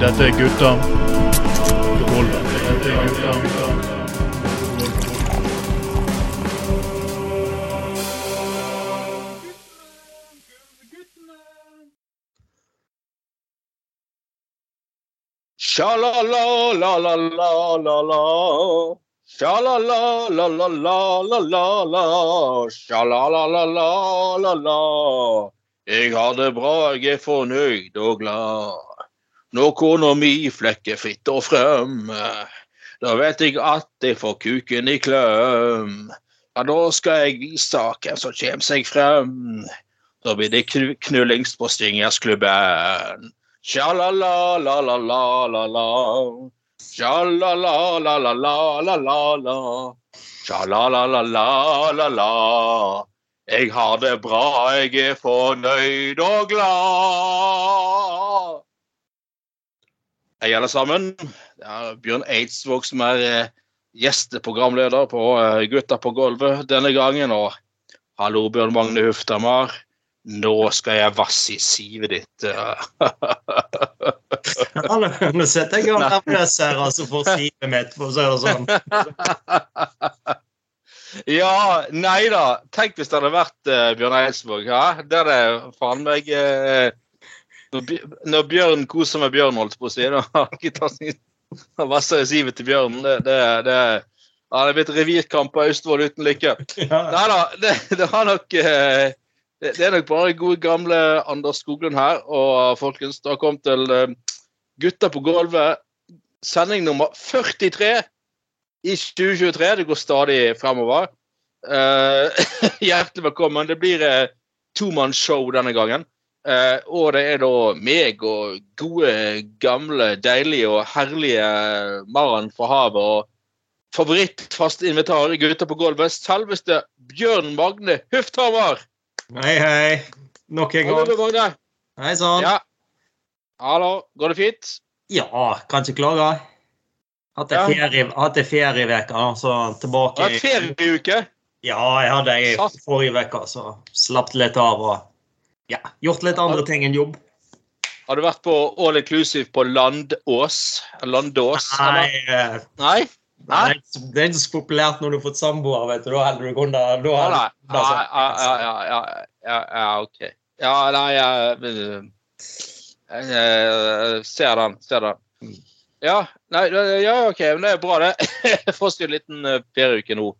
Dette er gutta på gulvet. Dette er gutta på gulvet. Sha-la-la-la-la-la-la. Sha-la-la-la-la-la-la-la. Sha-la-la-la-la-la-la. Jeg har det bra, jeg er fornøyd og glad. Når kona mi flekker fritt og frem, da vet jeg at jeg får kuken i kløm. Ja, da skal jeg vise hvem som kommer seg frem. Da blir det knu- knullings på Stingersklubben. Sha-la-la-la-la-la-la-la. Sha-la-la-la-la-la-la-la. Sha-la-la-la-la-la-la. Jeg har det bra, jeg er fornøyd og glad. Hei, alle sammen. Det er Bjørn Eidsvåg som er eh, gjesteprogramleder på eh, Gutta på gulvet denne gangen. Og hallo, Bjørn Magne Huftamar. Nå skal jeg vasse i sivet ditt. eh. Hallo, Nå setter jeg nervøs her altså, for sivet mitt, for å si det sånn. Ja, nei da. Tenk hvis det hadde vært uh, Bjørn Eidsvåg. Ja? Det er det faen meg uh, når, Bj- Bjørn koser med Bjørn, holdt på å si. Da vasser sivet til Bjørn. Det, det, det, ja, det er blitt revirkamp på Austevoll uten lykke. Ja. Nei da, det, det har nok uh, det, er nok bare gode, gamle Anders Skoglund her. Og folkens, det har kommet til Gutter Gutta på gulvet. Sending nummer 43 i 2023. Det går stadig fremover. Uh, hjertelig velkommen. Det blir uh, tomannsshow denne gangen. Uh, og det er da meg og gode, gamle, deilige og herlige Maren fra havet. og favorittfast invitar i Gutter på gulvet, selveste Bjørn Magne Hufthammer. Hei, hei. Nok en gang. Magne. Hei sann. Ja. Hallo, går det fint? Ja, kan ikke klage. Hatt ei ferie, hatt da, så tilbake Det ferieuke. Ja, jeg hadde ei forrige uke, så slapp litt av og ja, gjort litt andre ting enn jobb. Har du vært på all inclusive på Landås? Landås? Nei, eller? eh, Nei? det er ikke så- populært når du har fått samboer, vet du. Da holder du unna. Da Ja, holder nei. du Ja, ja, ja, sånn. ja, ja, ja, ja, ok. Ja, nei, jeg, jeg, jeg ser den. Ser den. Ja, nei, ja, ok, men det er bra, det. Får oss en liten eh, ferieuke nå.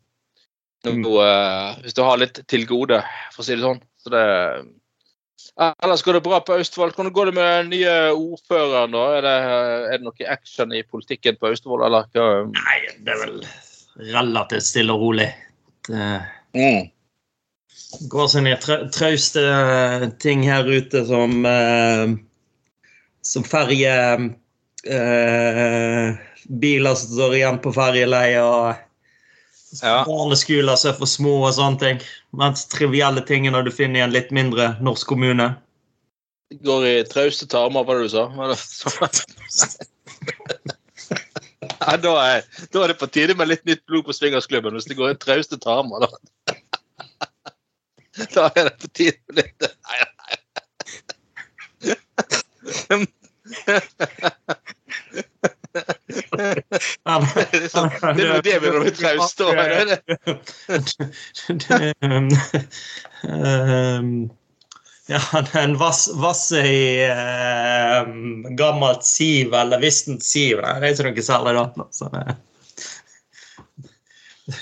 nå uh, hvis du har litt til gode, for å si det sånn. Så det Ellers går det bra på Austevoll. Hvordan går det med den nye ordføreren, da? Er det, er det noe action i politikken på Austevoll, eller hva? Nei, det er vel relativt stille og rolig. Det Mm. går sine tra trauste eh, ting her ute som eh, som ferje eh, Biler som står igjen på ferjeleie og Ja. barneskoler som er for små og sånne ting. Mens trivielle tingene du finner i en litt mindre norsk kommune. Går i trauste tarmer, var det du sa? ja, da, er, da er det på tide med litt nytt blod på swingersklubben hvis det går i trauste tarmer. Da. da er det på tide med litt Nei, Ja, det er liksom, det det vi er det det? Ehm, ja, en vass, i eh, gammelt siv, eller vissent siv. Nei, Det er ikke noe særlig, da. Så det,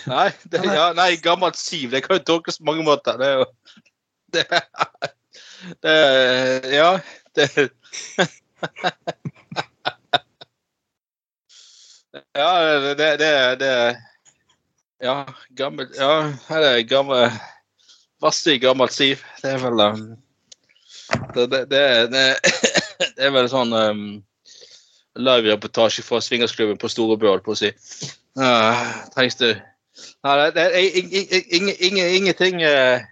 Nei, det, ja, nei, gammelt siv. Det kan jo tolkes på mange måter. Det er jo det, det, Ja, det Ja, det, det, det Ja, gammel Ja, her er gammel Vasse gammelt siv. Det er vel um, det, det, det, er vel sånn um, live-reportasje fra swingersklubben på Storebøl, på å si. Uh, trengs du Nei, det, er ing- ing- ing- ing- ingenting uh,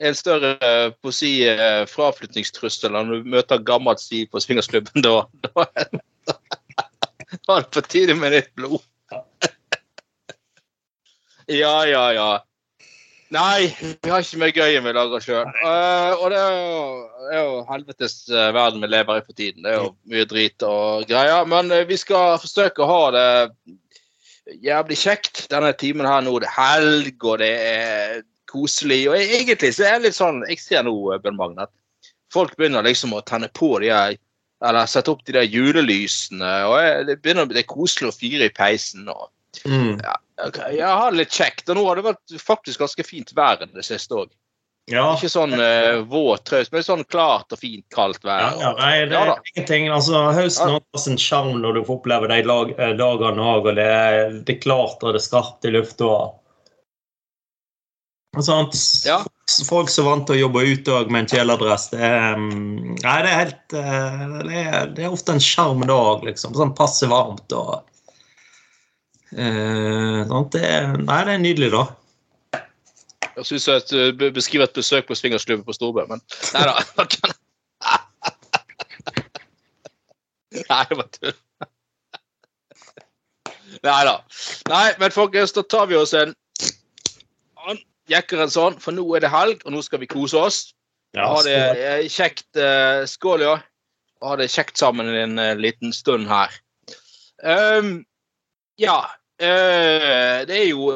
en større eh, på å si fraflytningstrussel når du møter gammelt Siv på swingersklubben. Da, da, er det på tide med litt blod. Ja, ja, ja. Nei, vi har ikke mye gøy vi lager sjøl. og det det er jo helvetes eh, verden vi lever i for tiden. Det er jo mye drit og greier. Men eh, vi skal forsøke å ha det jævlig kjekt denne timen her nå. Det er helg, og det er koselig. Og egentlig så er det litt sånn Jeg ser nå, Bjørn Magne, at folk begynner liksom å tenne på de her Eller sette opp de der julelysene. Og det begynner det er koselig å fyre i peisen. og Mm. jeg har det litt kjekt. Og nå har det vært faktisk ganske fint vær det siste òg. Ja. Ikke sånn uh, våt traust, men sånn klart og fint kaldt vær. ja, nei, det er ingenting. Altså, høsten har sin sjarm når du får oppleve de lag, eh, dagene òg, og det er, det er klart og det er skarpt i lufta. Og sant? Ja. Folk som er vant til å jobbe ute òg med en kjeledress, det er mm, Nei, det er helt eh, Det er, det er ofte en sjarm dag, liksom. Sånn passe varmt og eh, sånt. Det nei, det er nydelig, da. Jeg syns jeg be- beskriver et besøk på swingersklubben på Storbø, men nei da. Nei, det var tull. Nei da. Nei, men folkens, da tar vi oss en annen jekker en sånn, for nå er det helg, og nå skal vi kose oss. Ja, Ha det eh, kjekt. Uh, Skål, ja. Ha det kjekt sammen en uh, liten stund her. Um, ja. Uh, det er jo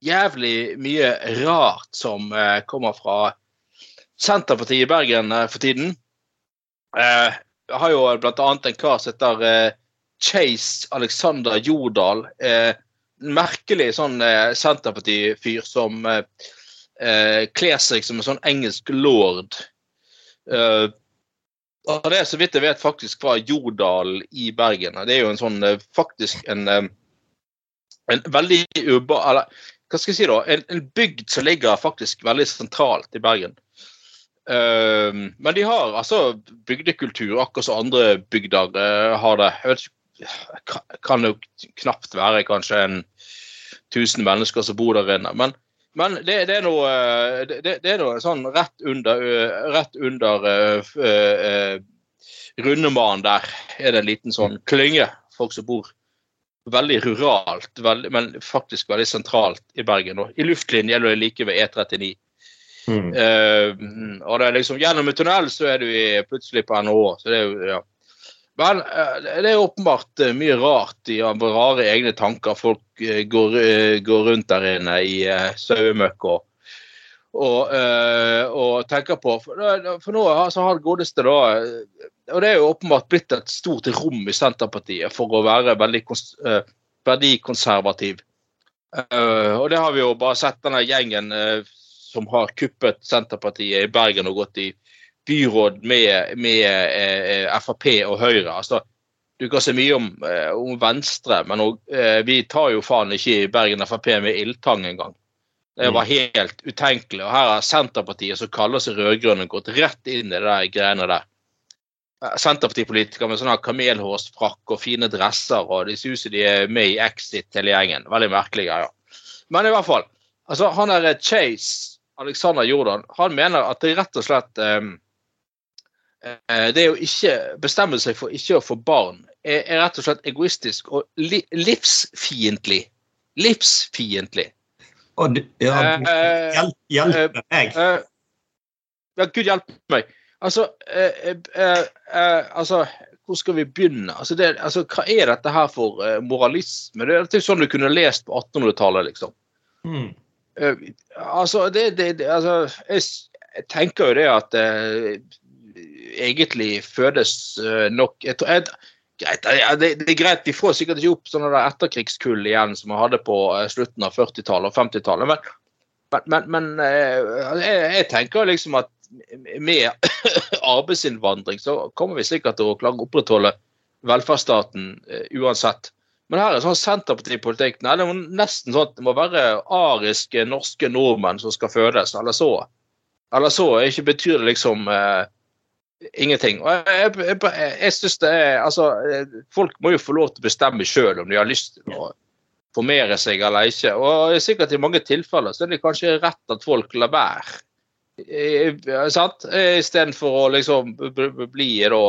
jævlig mye rart som kommer fra Senterpartiet i Bergen for tiden. Jeg har jo blant annet en kar som heter Chase Alexander Jordal. En merkelig sånn eh, Senterparti-fyr som eh, eh, kler seg som en sånn engelsk lord. Eh, og det er så vidt jeg vet faktisk fra Jordal i Bergen. Det er jo en sånn eh, faktisk en eh, en veldig uba... Eller hva skal jeg si da? En, en bygd som ligger faktisk veldig sentralt i Bergen. Eh, men de har altså bygdekultur, akkurat som andre bygder eh, har det. Jeg vet ikke, kan jo knapt være kanskje en 1000 mennesker som bor der inne. Men, men det, det er noe eh, det, det er noe sånn rett under, rett under uh, uh, Rundemannen der er det en liten sånn klynge. Folk som bor veldig ruralt, veldig, men faktisk veldig sentralt i Bergen. Og I luftlinje det like ved E39. Mm. Uh, og det er liksom Gjennom en tunnel så er du i, plutselig på NHO. Så det er jo, ja. Men eh, det er åpenbart eh, mye rart i ja, rare egne tanker. Folk eh, går, går rundt der inne i sauemøkk og, og, og tenker på For, for nå altså, har det godeste da Og det er jo åpenbart blitt et stort rom i Senterpartiet for å være veldig verdikonservativ. Og det har vi jo bare sett denne gjengen som har kuppet Senterpartiet i Bergen og gått i byråd med, med eh, eh, Frp og Høyre. Altså, du kan se mye om, eh, om Venstre, men og, eh, vi tar jo faen ikke i Bergen Frp med ildtang engang. Det var helt utenkelig. Og her har Senterpartiet, som kaller seg rød-grønne, gått rett inn i de der greiene der. Eh, Senterpartipolitikere med sånne kamelhårsfrakk og fine dresser, og de ser ut som de er med i Exit, hele gjengen. Veldig merkelige greier. Men i hvert fall. Altså, han der Chase, Alexander Jordan, han mener at det rett og slett eh, eh, Det å ikke bestemme seg for ikke å få barn, er, er rett og slett egoistisk og li, livsfiendtlig. Livsfiendtlig. Du, ja, du, Eh, hjelp, hjelpe meg. Eh, ja, Gud hjelpe meg. Altså, eh, eh, eh, eh, altså Hvor skal vi begynne? Altså, det, altså, hva er dette her for uh, moralisme? Det er alltid sånn du kunne lest på 1800-tallet, liksom. Mm. Uh, altså, det, det, det altså, jeg, jeg tenker jo det at eh, egentlig fødes eh, nok tror- jeg, greit, det, det er greit, Vi får sikkert ikke opp sånne etterkrigskull igjen som vi hadde på eh, slutten av 40-tallet og 50-tallet. Men, men, men, men eh, jeg, jeg tenker liksom at med arbeidsinnvandring så kommer vi sikkert til å klare å opprettholde velferdsstaten uansett. Men her er sånn Senterpartipolitikk. Nei, det er nesten sånn at det må være ariske norske nordmenn som skal fødes, eller så. Eller så ikke betyr det liksom eh, ingenting. Og jeg, jeg, jeg, jeg synes det er Altså, folk må jo få lov til å bestemme sjøl om de har lyst til å formere seg eller ikke. Og sikkert i mange tilfeller så er det kanskje rett at folk lar være. Sant? Istedenfor å liksom bli da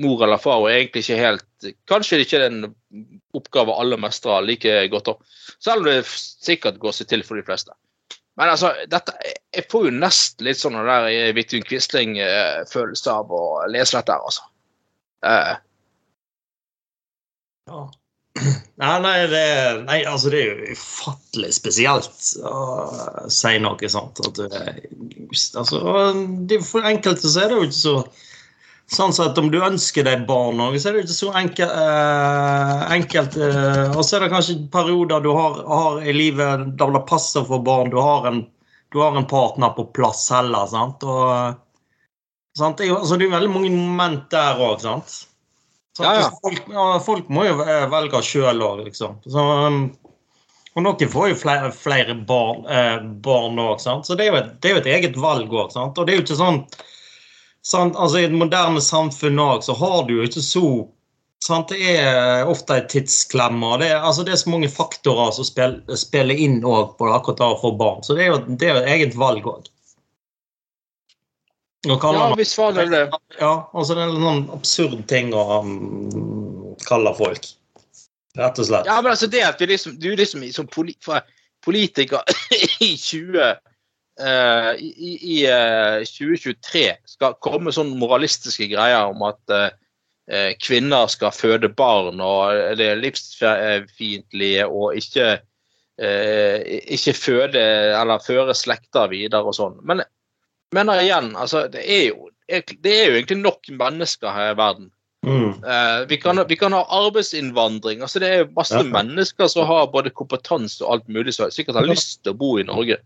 mor eller far, og egentlig ikke helt Kanskje det ikke er en oppgave alle mestrer like godt. òg. Selv om det sikkert går seg til for de fleste. Men altså, dette, jeg får jo nesten litt sånn der Vidtun Quisling-følelse av å lese dette her, altså. Eh, Ja. Nei, nei, det, nei, altså det er jo ufattelig spesielt å si noe sånt. At det, altså, for enkelte så er det jo ikke så Sånn at Om du ønsker deg barn, òg, så er det ikke så enkel, eh, enkelt. Eh, og så er det kanskje perioder du har, har i livet der det passer for barn. Du har en, du har en partner på plass heller. sant? Og, sant? Det, er altså, det er veldig mange moment der òg, sant? Sant? Ja, ja. Folk, ja, folk må jo eh, velge sjøl òg, liksom. Så, um, og noen får jo flere, flere barn eh, sant. Så det er, jo et, det er jo et eget valg òg. Og det er jo ikke sånn sant? Altså I et moderne samfunn òg så har du jo ikke så sant? Det er ofte en tidsklemme. Det, altså, det er så mange faktorer som spiller, spiller inn på det, akkurat det å få barn. Så det er jo, det er jo et eget valg òg. ja, hvis var det det. Ja, altså det er en sånn absurd ting å um, kalle folk. Rett og slett. Ja, men altså det at vi liksom, du liksom som poli, politiker i 20 eh, i, i, eh, 2023 skal komme sånne moralistiske greier om at eh, eh, kvinner skal føde barn, og det er livsfiendtlig og ikke eh, ikke føde eller føre slekter videre og sånn. Men mener igjen, altså det er jo det er jo egentlig nok mennesker her i verden. Mm. Uh, vi, kan, vi kan ha arbeidsinnvandring. altså Det er jo masse Ja. mennesker som har både kompetanse og alt mulig, som sikkert har lyst til å bo i Norge.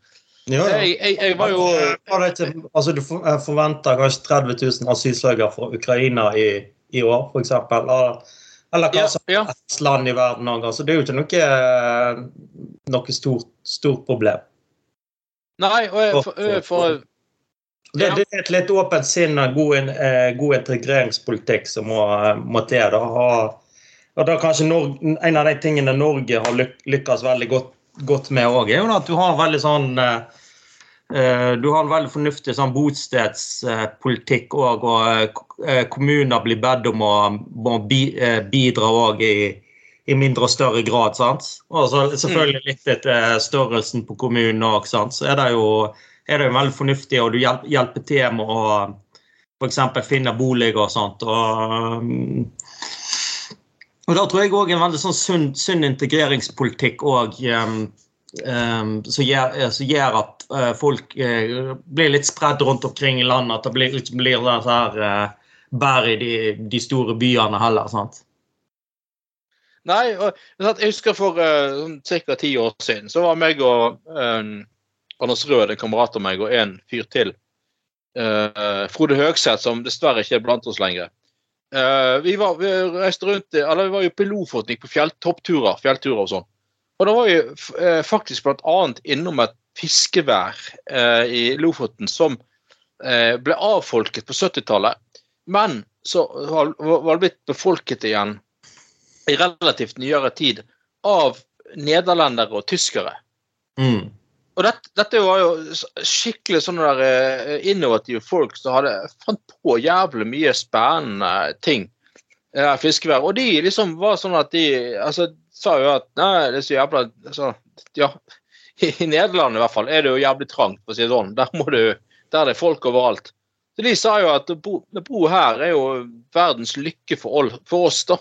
Ja, ja. Jeg, jeg, jeg var jo ikke- altså, du forventer kanskje 30 000 asylsøkere fra Ukraina i, i år, f.eks. Eller, eller kanskje ja, et land i verden òg. Altså, det er jo ikke noe, noe stort, stort problem. Nei, og for, for Det, det er et litt åpent sinn og god, eh, god integreringspolitikk som må, må til. Da. Og da kanskje Norge, En av de tingene Norge har lykkes veldig godt, godt med òg, er jo at du har veldig sånn eh, eh, du har en veldig fornuftig sånn bostedspolitikk òg, og eh, kommuner blir bedt om å, bidra òg i, i mindre og større grad. sant? Og så selvfølgelig litt etter størrelsen på kommunen òg, så er det jo er det jo veldig fornuftig, og du hjel- hjelper til med å f.eks. finne boliger og sånt. Og, og da tror jeg òg en veldig sånn sunn, sunn integreringspolitikk òg um, um, som, gjør, eh, som gjør at uh, folk uh, blir litt spredd rundt omkring i landet. At det blir, ikke blir sånn her uh, bare i de, de store byene heller. sant? Nei, og, jeg husker for uh, ca. ti år siden så var meg og eh, Anders Rød, en kamerat av meg, og en fyr til, Frode Høgseth, som dessverre ikke er blant oss lenger. Eh, vi, var, vi reiste rundt, eller vi var jo på Lofoten, gikk på fjell, toppturer, fjellturer og sånn. Og da var vi eh, faktisk annet innom et fiskevær eh, i Lofoten som ble avfolket på 70-tallet, men så var det blitt befolket igjen i relativt nyere tid av nederlendere og tyskere. Mm. Og dette, dette var jo skikkelig sånne der eh, innovative folk som hadde fant på jævlig mye spennende ting. Fiskevær. Og de liksom var sånn at de altså, sa jo at nei, det er så jævla altså, Ja, i, i Nederland i hvert fall er det jo jævlig trangt, for å si det sånn. Der, må du, der er det folk overalt. Så de sa jo at å bo, bo her er jo verdens lykke for, all, for oss, da.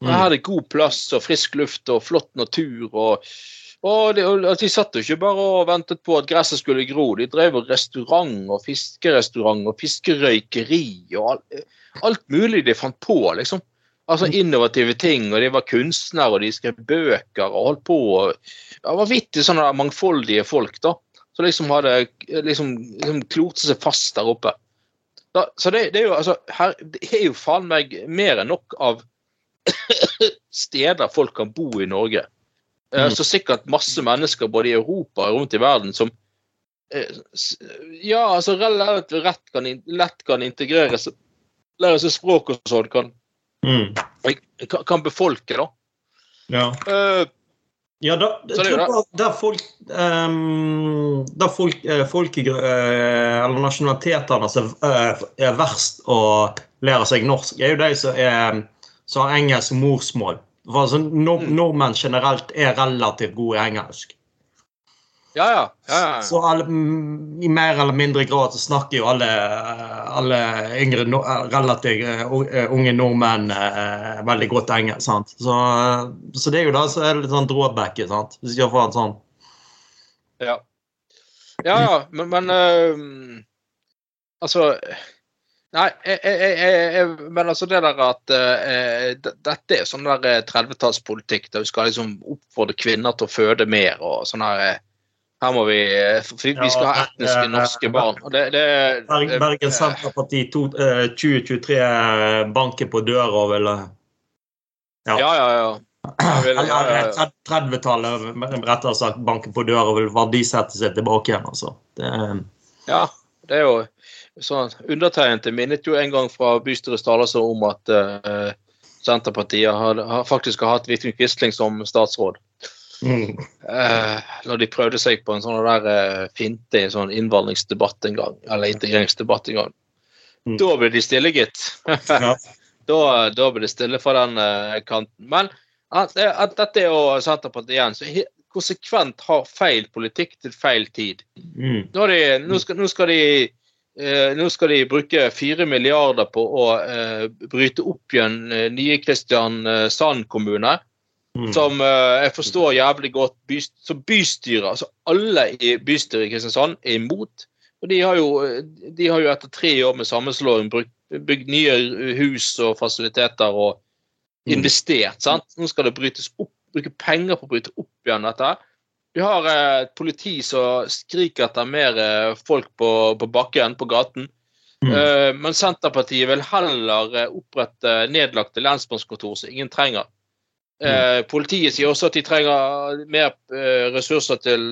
Her er det god plass og frisk luft og flott natur. og og de, og de satt jo ikke bare og ventet på at gresset skulle gro. De drev restaurant og fiskerestaurant og fiskerøykeri og alt, alt mulig de fant på, liksom. Altså innovative ting, og de var kunstnere, og de skrev bøker og holdt på. og ja, Vanvittig sånne mangfoldige folk, da. Som liksom hadde liksom, liksom klorte seg fast der oppe. Da, så det, det er jo altså her, Det er jo faen meg mer enn nok av steder folk kan bo i Norge. Eh, Mm. Så sikkert masse mennesker både i Europa og rundt i verden som eh, ja, altså relativt kan, lett kan integreres, lære seg språk og sånn, kan, Mm. kan, kan befolke, da. Ja. Uh, Ja, da, jeg tror bare der folk, um, der folk, eh, folke- eh, eller nasjonalitetene som uh, er verst å lære seg norsk, er jo de som, er, som har engelsk morsmål. Altså, nord, Mm. Nordmenn generelt er relativt gode i engelsk. Ja, ja. ja, ja. Så alle, mm, i mer eller mindre grad så snakker jo alle, alle yngre, no- relativt eh, unge nordmenn eh, veldig godt engelsk. sant? Så, så det er jo da så er det litt sånn drawbacket, sant? Hvis du får en sånn Ja, ja, ja men, men øhm, Altså Nei, jeg, jeg, jeg, men altså det der at uh, dette er sånn der eh, 30-tallspolitikk der vi skal liksom oppfordre kvinner til å føde mer og sånn her eh, Her må vi eh, Vi skal ha etniske eh, norske barn. Og det, det, Berg, Bergen Senterparti eh, 2023 banker på døra og vil eh, Ja, ja, ja, ja. Eller 30-tallet rettere sagt banker på døra og vil verdisette seg tilbake igjen. altså. Det, Ja, det er jo sånn Undertegnede minnet jo en gang fra bystyrets talerstol om at uh, Senterpartiet har, har faktisk har hatt Vidkun Quisling som statsråd. mm, Uh, når de prøvde seg på en sånn der uh, finte i en sånn innvandringsdebatt en gang, eller integreringsdebatt en gang. Mm. Da ble de stille, gitt. ja. da, da ble det stille fra den uh, kanten. Men at, at dette er jo Senterpartiet igjen, så konsekvent har feil politikk til feil tid. Mm, Nå, de, nå, skal, nå, skal de, eh, nå skal de bruke fire milliarder på å eh, bryte opp igjen eh, nye Kristiansand kommune, mm, som eh, jeg forstår jævlig godt byst, som bystyret. Altså alle i bystyret i Kristiansand er imot. Og de har jo, de har jo etter tre år med sammenslåing bygd nye hus og fasiliteter og Mm. investert. sant? Nå skal det brytes opp, bruke penger på å bryte opp igjen dette. Vi har eh, et politi som skriker etter mer eh, folk på, på bakken, på gaten. mm, Eh, men Senterpartiet vil heller opprette nedlagte lensmannskontor som ingen trenger. Mm. politiet sier også at de trenger mer ressurser til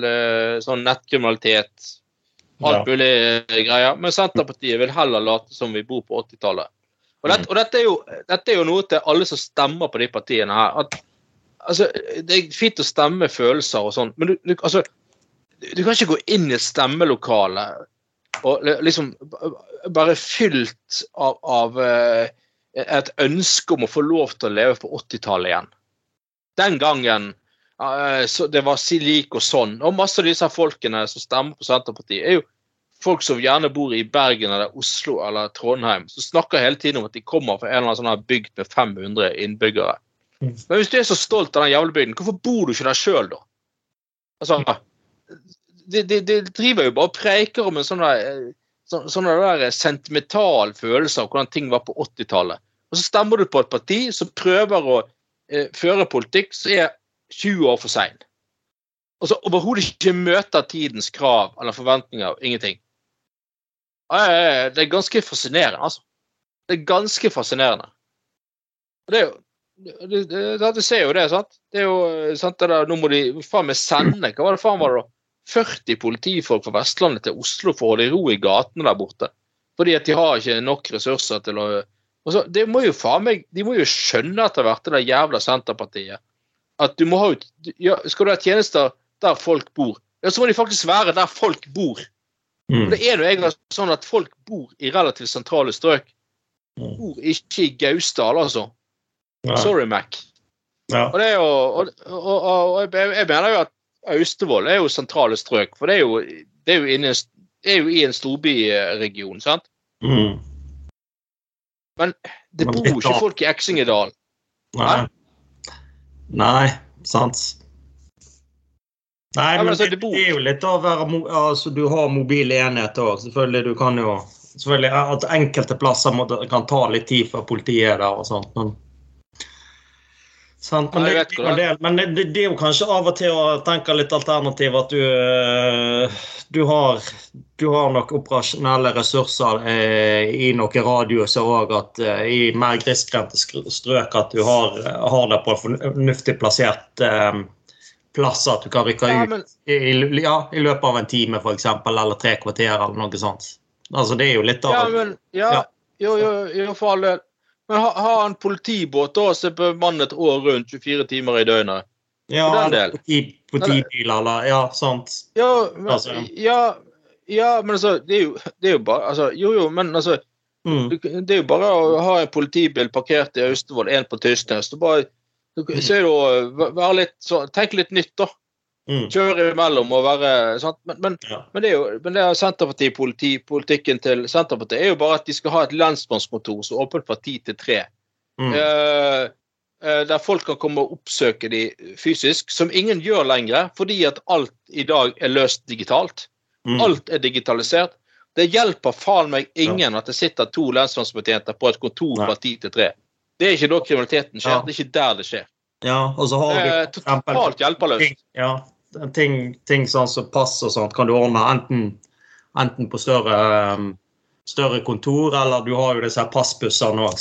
sånn nettkriminalitet. Alt Ja. mulig greier. Men Senterpartiet vil heller late som vi bor på 80-tallet. Og, dette, og dette, er jo, dette er jo noe til alle som stemmer på de partiene her. At, altså, det er fint å stemme følelser og sånn, men du, du, altså, du kan ikke gå inn i et stemmelokale og liksom bare fylt av, av eh, et ønske om å få lov til å leve på 80-tallet igjen. Den gangen eh, det var slik og sånn. Og masse av disse folkene som stemmer på Senterpartiet, er jo folk som gjerne bor i Bergen eller Oslo eller Trondheim, som snakker hele tiden om at de kommer fra en eller annen sånn bygd med 500 innbyggere. Men hvis du er så stolt av den jævla bygden, hvorfor bor du ikke der sjøl, da? Altså, de, de, de driver jo bare og preiker om en sånn eh, sånn, sånn der sentimental følelse av hvordan ting var på 80-tallet. Og så stemmer du på et parti som prøver å eh, føre politikk som er 20 år for sein. Og så overhodet ikke møter tidens krav eller forventninger. Ingenting. Eh, Det er ganske fascinerende, altså. Det er ganske fascinerende. Og det er jo det, det, det, ser jo det, sant? Det er jo eh, sant, det der, Nå må de faen meg sende Hva var det faen var det da? 40 politifolk fra Vestlandet til Oslo for å holde ro i gatene der borte. Fordi at de har ikke nok ressurser til å og så, det må jo faen meg, De må jo skjønne etter hvert, det der jævla Senterpartiet, at du må ha ut ja, Skal du ha tjenester der folk bor, ja, så må de faktisk være der folk bor. mm, det er jo egentlig sånn at folk bor i relativt sentrale strøk. Mm. Bor ikke i Gausdal, altså. Ja, Sorry, Mac. ja, Og det jo og, og, og, jeg, jeg mener jo at Austevoll er jo sentrale strøk, for det er jo, det er jo, inne, er jo i en storbyregion, sant? mm, Men det bor jo ikke folk i Eksingedal. Nei. Nei, sant. Nei, men altså, det, det er jo litt av å være altså, Du har mobile enheter òg. Selvfølgelig, du kan jo Selvfølgelig at enkelte plasser må, kan ta litt tid før politiet er der og sånt. Men, sant? men, det, vet det, men det, det, det er jo kanskje av og til å tenke litt alternativ at du øh, du har, du har nok operasjonelle ressurser eh, i noen radiuser òg. Eh, i mer grisgrendte strøk at du har, har det på en fornuftig plassert eh, plass at du kan rykke Ja, ut i, i- ja, i løpet av en time eksempel, eller tre kvarter eller noe sånt. Altså Det er jo litt av ja, men ja, Ja. Jo, jo, jo, for all del. Men ha, ha en politibåt da som er bemannet år rundt 24 timer i døgnet. ja, for den del. politibiler eller Ja, sant. Ja, men, Altså. ja, ja, men altså det er, jo, det er jo bare altså, Jo, jo, men altså Mm. Det er jo bare å ha en politibil parkert i Austevoll, en på Tysnes. Så bare så er det å være litt så, Tenk litt nytt, da. Mm. Kjøre imellom og være sant? Men, men, Ja. men det er jo men det er Senterpartipolitikken til Senterpartiet er jo bare at de skal ha et lensmannskontor som er åpent fra ti til tre. Mm. Uh, eh, der folk kan komme og oppsøke de fysisk, som ingen gjør lenger, fordi at alt i dag er løst digitalt. Mm. Alt er digitalisert. Det hjelper faen meg ingen at det sitter to lensmannsbetjenter på et kontor Nei. fra ti til tre. Det er ikke da kriminaliteten skjer. Ja. Det er ikke der det skjer. Ja, og så har for eksempel- totalt hjelpeløst. ja, ting, ting sånn som pass og sånt kan du ordne enten, enten på større, um, større kontor, eller du har jo disse passbussene òg.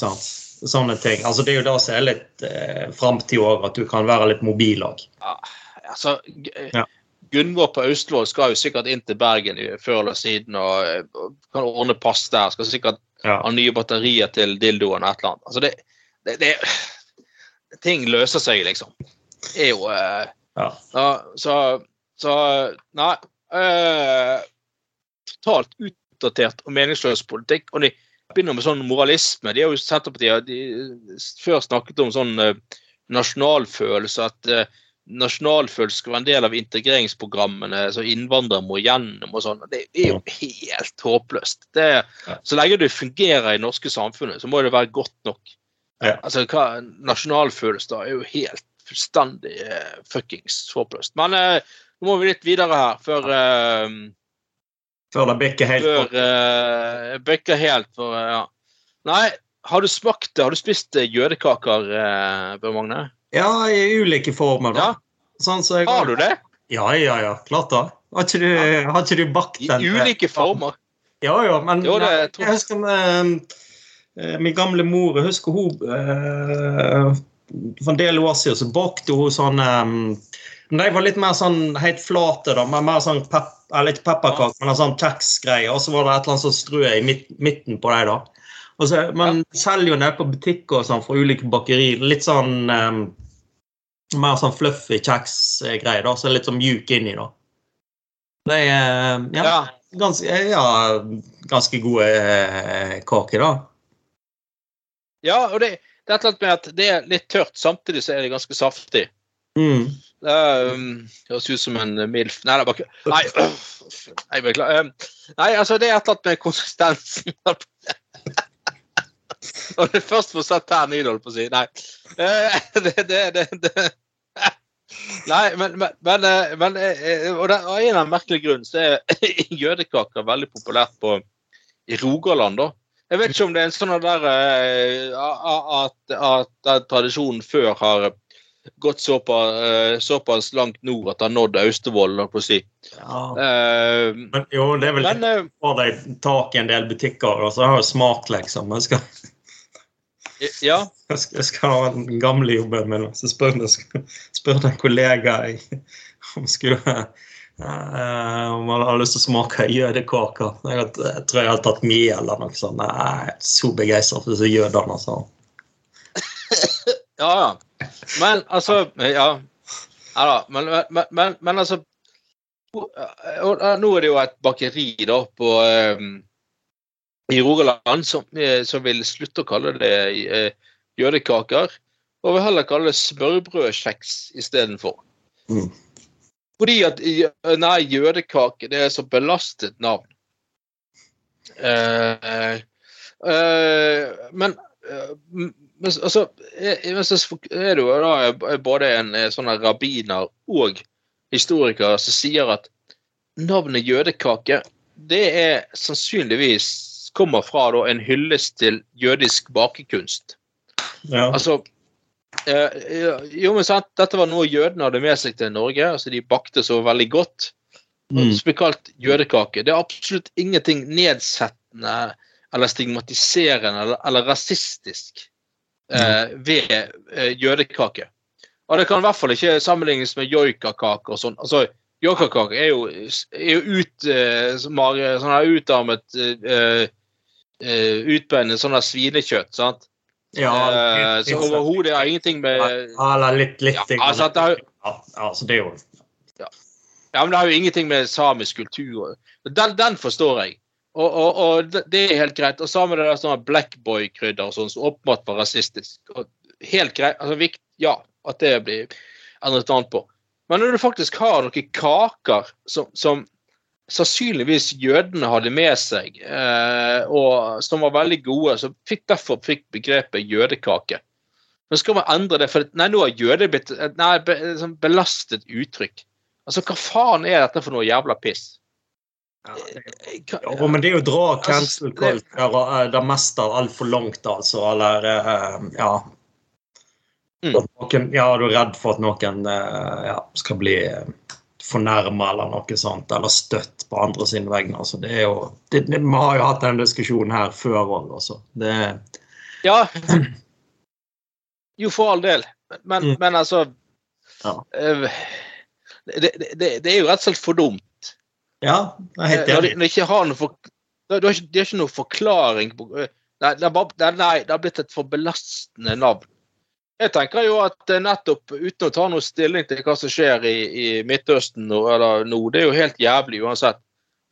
Sånne ting. Altså, det er jo det som er litt eh, framtid òg, at du kan være litt mobil òg. Altså, Ja. Gunvor på Austevoll skal jo sikkert inn til Bergen før eller siden og og kan ordne pass der. Skal sikkert Ja. ha nye batterier til dildoen og et eller annet. Altså det, det, det Ting løser seg, liksom. Det er jo eh, Ja. ja, så, så Nei. eh, totalt utdatert og meningsløs politikk. Og de begynner med sånn moralisme. De har jo Senterpartiet de før snakket om sånn eh, nasjonalfølelse. At eh, nasjonalfølelse skal være en del av integreringsprogrammene som innvandrere må gjennom og sånn. Det er jo helt håpløst. Det, så lenge du fungerer i det norske samfunnet, så må det være godt nok. Ja. Altså, hva, Nasjonalfølelse da er jo helt fullstendig uh, fuckings håpløst. Men uh, nå må vi litt videre her før uh, Før det bikker helt før på. Bøkker helt for ja. Nei, har du smakt det? Har du spist jødekaker, Bjørn Magne? Ja, i ulike former, da. Ja. Sånn så jeg Har du det? Ja, ja, ja. Klart det. Har ikke du, har ikke du bakt I ulike former? Ja, ja, men Jo, det jeg, jeg husker med, min gamle mor jeg husker hun eh, For en del år siden så bakte hun sånn eh, men De var litt mer sånn helt flate, da, Mer, mer sånn pep, eller ikke pepperkake, men en sånn kjeksgreie. Og så var det et eller annet sånn strø i midt, midten på dem. da. Og så, man selger jo nede på butikker og sånn for ulike bakeri. Litt sånn um, Mer sånn fluffy kjeksgreie, da, så litt sånn mjuk inni, da. Det er ja, Ja. ganske, ja, ganske gode eh, kaker, da. ja og det, det er et eller annet med at det er litt tørt, samtidig så er det ganske saftig. Mm. Det um, høres ut som en eh, MILF. Nei, det er bare Nei, øh, nei beklager. Um, Nei, altså, det er et eller annet med konsistensen. Det er først får å Per Nydahl, på å si. Nei. Eh, Det, det, det, det. Nei, men, men, men, eh, men eh, Og det, av en eller annen merkelig grunn så er jødekaker veldig populært på, i Rogaland, da. Jeg vet ikke om det er en sånn der eh, at, at, at tradisjonen før har gått såpass, eh, såpass langt nord at det har nådd Austevoll, holdt på å si. Ja. Uh, Men, jo, det er vel Men det. for deg tak i en del butikker, og så har jo smak, liksom. Jeg skal, ja. jeg skal, jeg skal ha den gamle jobben min, og så spør jeg spør en kollega jeg, om skulle om man har lyst til å smake jødekaker. Jeg, jeg tror jeg har tatt mye eller noe sånt. Jeg er så begeistret for disse jødene. Altså. Ja, ja. Men altså Ja. Ja da. Men, men, men, men altså og, og, Nå er det jo et bakeri da på um, i Rogaland som, eh, som vil slutte å kalle det uh, jødekaker, og vil heller kalle det smørbrødkjeks istedenfor. Mm. Fordi at nei, jødekake det er så belastet navn. Eh, eh, men eh, men altså, så er det jo da både en sånn rabbiner og historiker som sier at navnet jødekake det er sannsynligvis kommer fra da, en hyllest til jødisk bakekunst. Ja. Altså Jo, men sant, dette var noe jødene hadde med seg til Norge. altså De bakte så veldig godt. Mm. Som blir kalt jødekake. Det er absolutt ingenting nedsettende eller stigmatiserende eller, eller rasistisk eh, ved eh, jødekake. Og det kan i hvert fall ikke sammenlignes med joikakake og sånn. Altså, Joikakake er jo, er jo ut, eh, sånn her utarmet eh, eh, utbeinet sånn svinekjøtt. sant? Ja, litt, litt- så overhodet har ingenting med Eller litt, litt Ja, altså, det har, ja, altså, det er jo Ja, men det har jo ingenting med samisk kultur Den, den forstår jeg. Og, og, og det- det er helt greit. Og sammen med det der sånn blackboy-krydder og sånn, som åpenbart var rasistisk. Og helt greit. altså vikt, Ja, at det blir endret annet på. Men når du faktisk har noen kaker som, som sannsynligvis jødene hadde med seg, eh, og som var veldig gode, så fikk derfor fikk begrepet jødekake. Men skal man endre det, for nei, nå har jøde blitt et be, sånn belastet uttrykk. Altså, hva faen er dette for noe jævla piss? Ja, men det er jo å dra cancel culture og eh, det meste altfor langt, altså. Eller eh, ja. Mm. Noen, ja, du er redd for at noen eh, ja, skal bli fornærma eller noe sånt, eller støtt på andre sine vegne. Altså, det er jo, det, det, vi har jo hatt den diskusjonen her før òg, altså. Det, Ja. Jo, for all del. Men, Mm. men altså Ja. eh, det, det, det er jo rett og slett for dumt. ja, jeg er helt de, enig. når de ikke har noe for, de, har ikke, de har ikke noe forklaring på eh, det det nei, det har blitt et for belastende navn. Jeg tenker jo at eh, nettopp uten å ta noe stilling til hva som skjer i, i Midtøsten nå, eller nå, det er jo helt jævlig uansett.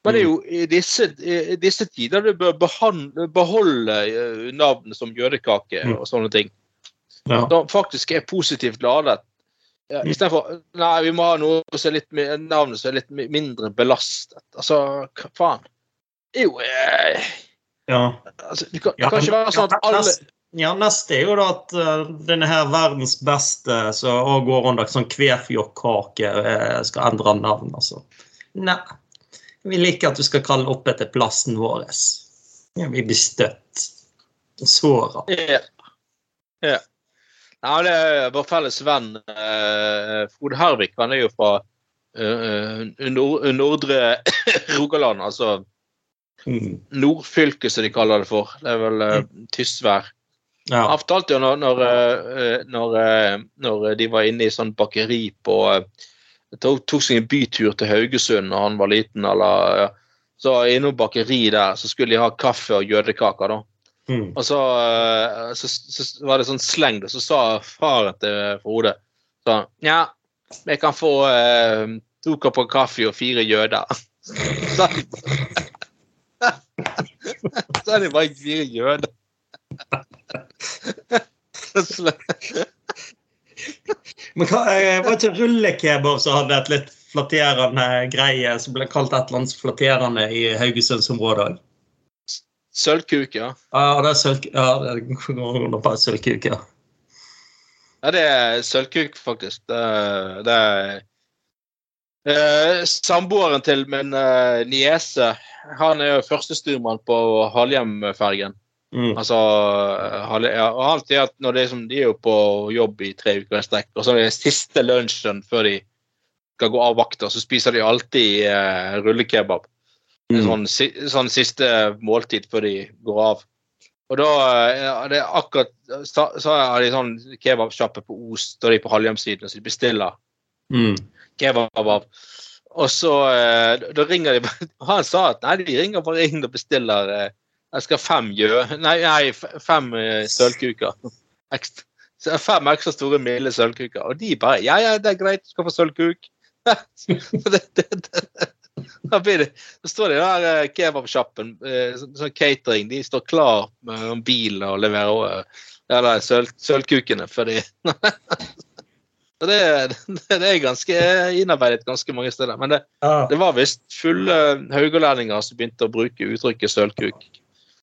Men det er jo i disse, i disse tider du bør behandle, beholde eh, navn som jødekake Mm. og sånne ting. Ja. Som faktisk er positivt ladet. Ja, Mm. Istedenfor Nei, vi må ha noe som er litt navnet som er litt mindre belastet. Altså, hva faen. Jo eh, ja. altså, Det kan, det kan ikke være sånn at alle ja, neste er jo da at uh, denne her verdens beste som går under sånn kvefjokkake, uh, skal endre navn, altså. Nei. Vi liker at du skal kalle opp etter plassen vår. Ja, vi blir støtt. Såra. Ja. ja. Nei, det er vår felles venn uh, Frode Hervik. Han er jo fra eh, nord, nordre Rogaland, altså Mm. nordfylket, som de kaller det for. Det er vel uh, Tysvær. Ja. Han fortalte jo når, når, eh, når, eh, når de var inne i sånn bakeri på eh, tok, tok seg en bytur til Haugesund da han var liten, eller. Så innom bakeri der så skulle de ha kaffe og jødekaker, da. Mm. Og så, så, så var det sånn sleng. Så sa faren til Frode sånn Ja, vi kan få eh, to kopper kaffe og fire jøder. Så så er det bare fire jøder. Men hva, eh, var ikke rullekebab som hadde et litt flatterende greie som ble kalt et eller annet flatterende i Haugesundsområdet òg? Sølvkuk, ja. Ja, det er sølk... Ja, det går under på sølvkuk, ja. Ja, det er sølvkuk, faktisk. Det, det er eh, Samboeren til min eh, niese, han er jo førstestyrmann på Halhjem-fergen. Mm. Altså, jeg har og sier at når det er som, de er jo på jobb i tre uker i strekk, og så er det siste lunsjen før de skal gå av vakta, så spiser de alltid eh, rullekebab. Mm. Sånn, si- sånn siste måltid før de går av. Og da eh, er det akkurat Så, så har de sånn kebabsjappe på Os, da de på halvhjemsiden, så de bestiller Mm. kebab av. Og så eh, Da ringer de Han sa at nei, de ringer bare inn og bestiller eh, Jeg skal ha fem gjø... Nei, nei fem eh, sølvkuker. Fem ekstra store, milde sølvkuker. Og de bare Ja, ja, det er greit, du skal få sølvkuk. det, det, det, da det, står de der eh, kebabsjappen, eh, sånn, catering, de står klar med bil og leverer eh, ja, det er sølv, sølvkukene. Fordi Så det, det, er ganske innarbeidet ganske mange steder. Men det, det var visst fulle haugalendinger som begynte å bruke uttrykket sølvkuk.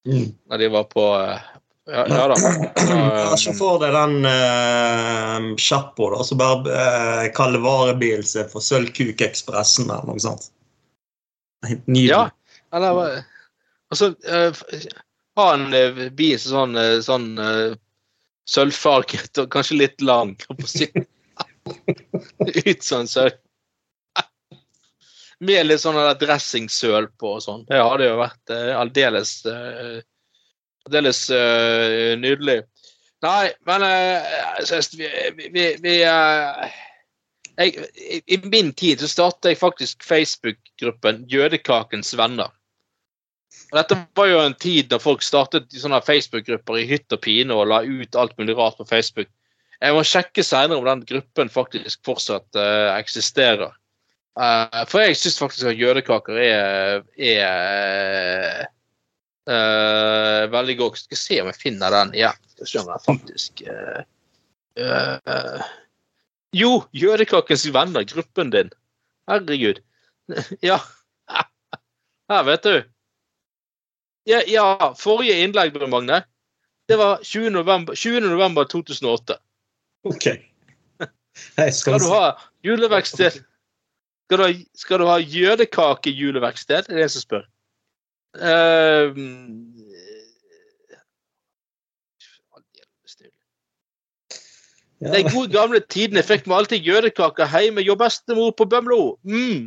Når de var på eh, Ja, ja da. Ja, Se for deg den uh, sjappa som bare uh, kaller varebilen sin for Sølvkukekspressen eller noe sånt. Helt Nydelig. Ja. Eller Altså, uh, ha en eh, bil som sånn, eh, sånn uh, sølvfarget og kanskje litt lang. Ut som en sølv. Med litt sånn dressingsøl på og sånn. Det hadde jo vært eh, aldeles eh, Aldeles eh, nydelig. Nei, men eh, vi, vi, vi jeg, i, min tid så startet jeg faktisk Facebook-gruppen Jødekakens venner. Og dette var jo en tid da folk startet sånne Facebook-grupper i hytt og pine og la ut alt mulig rart på Facebook. Jeg må sjekke senere om den gruppen faktisk fortsatt uh, eksisterer. Eh, for jeg syns faktisk at jødekaker er, er uh, veldig godt. Skal se om jeg finner den igjen. Skal se om den faktisk eh, Jo, Jødekakens venner, gruppen din. Herregud. Ja. Her, vet du. Ja, ja forrige innlegg, Bjørn Magne, det var 20. november, 20. november 2008. OK. Skal du ha juleverksted? Skal du ha, skal du ha jødekakejuleverksted? Det er det som spør. Ehm, Ja, De gode gamle tidene fikk vi alltid jødekaker hjemme hos bestemor på Bømlo. Mm.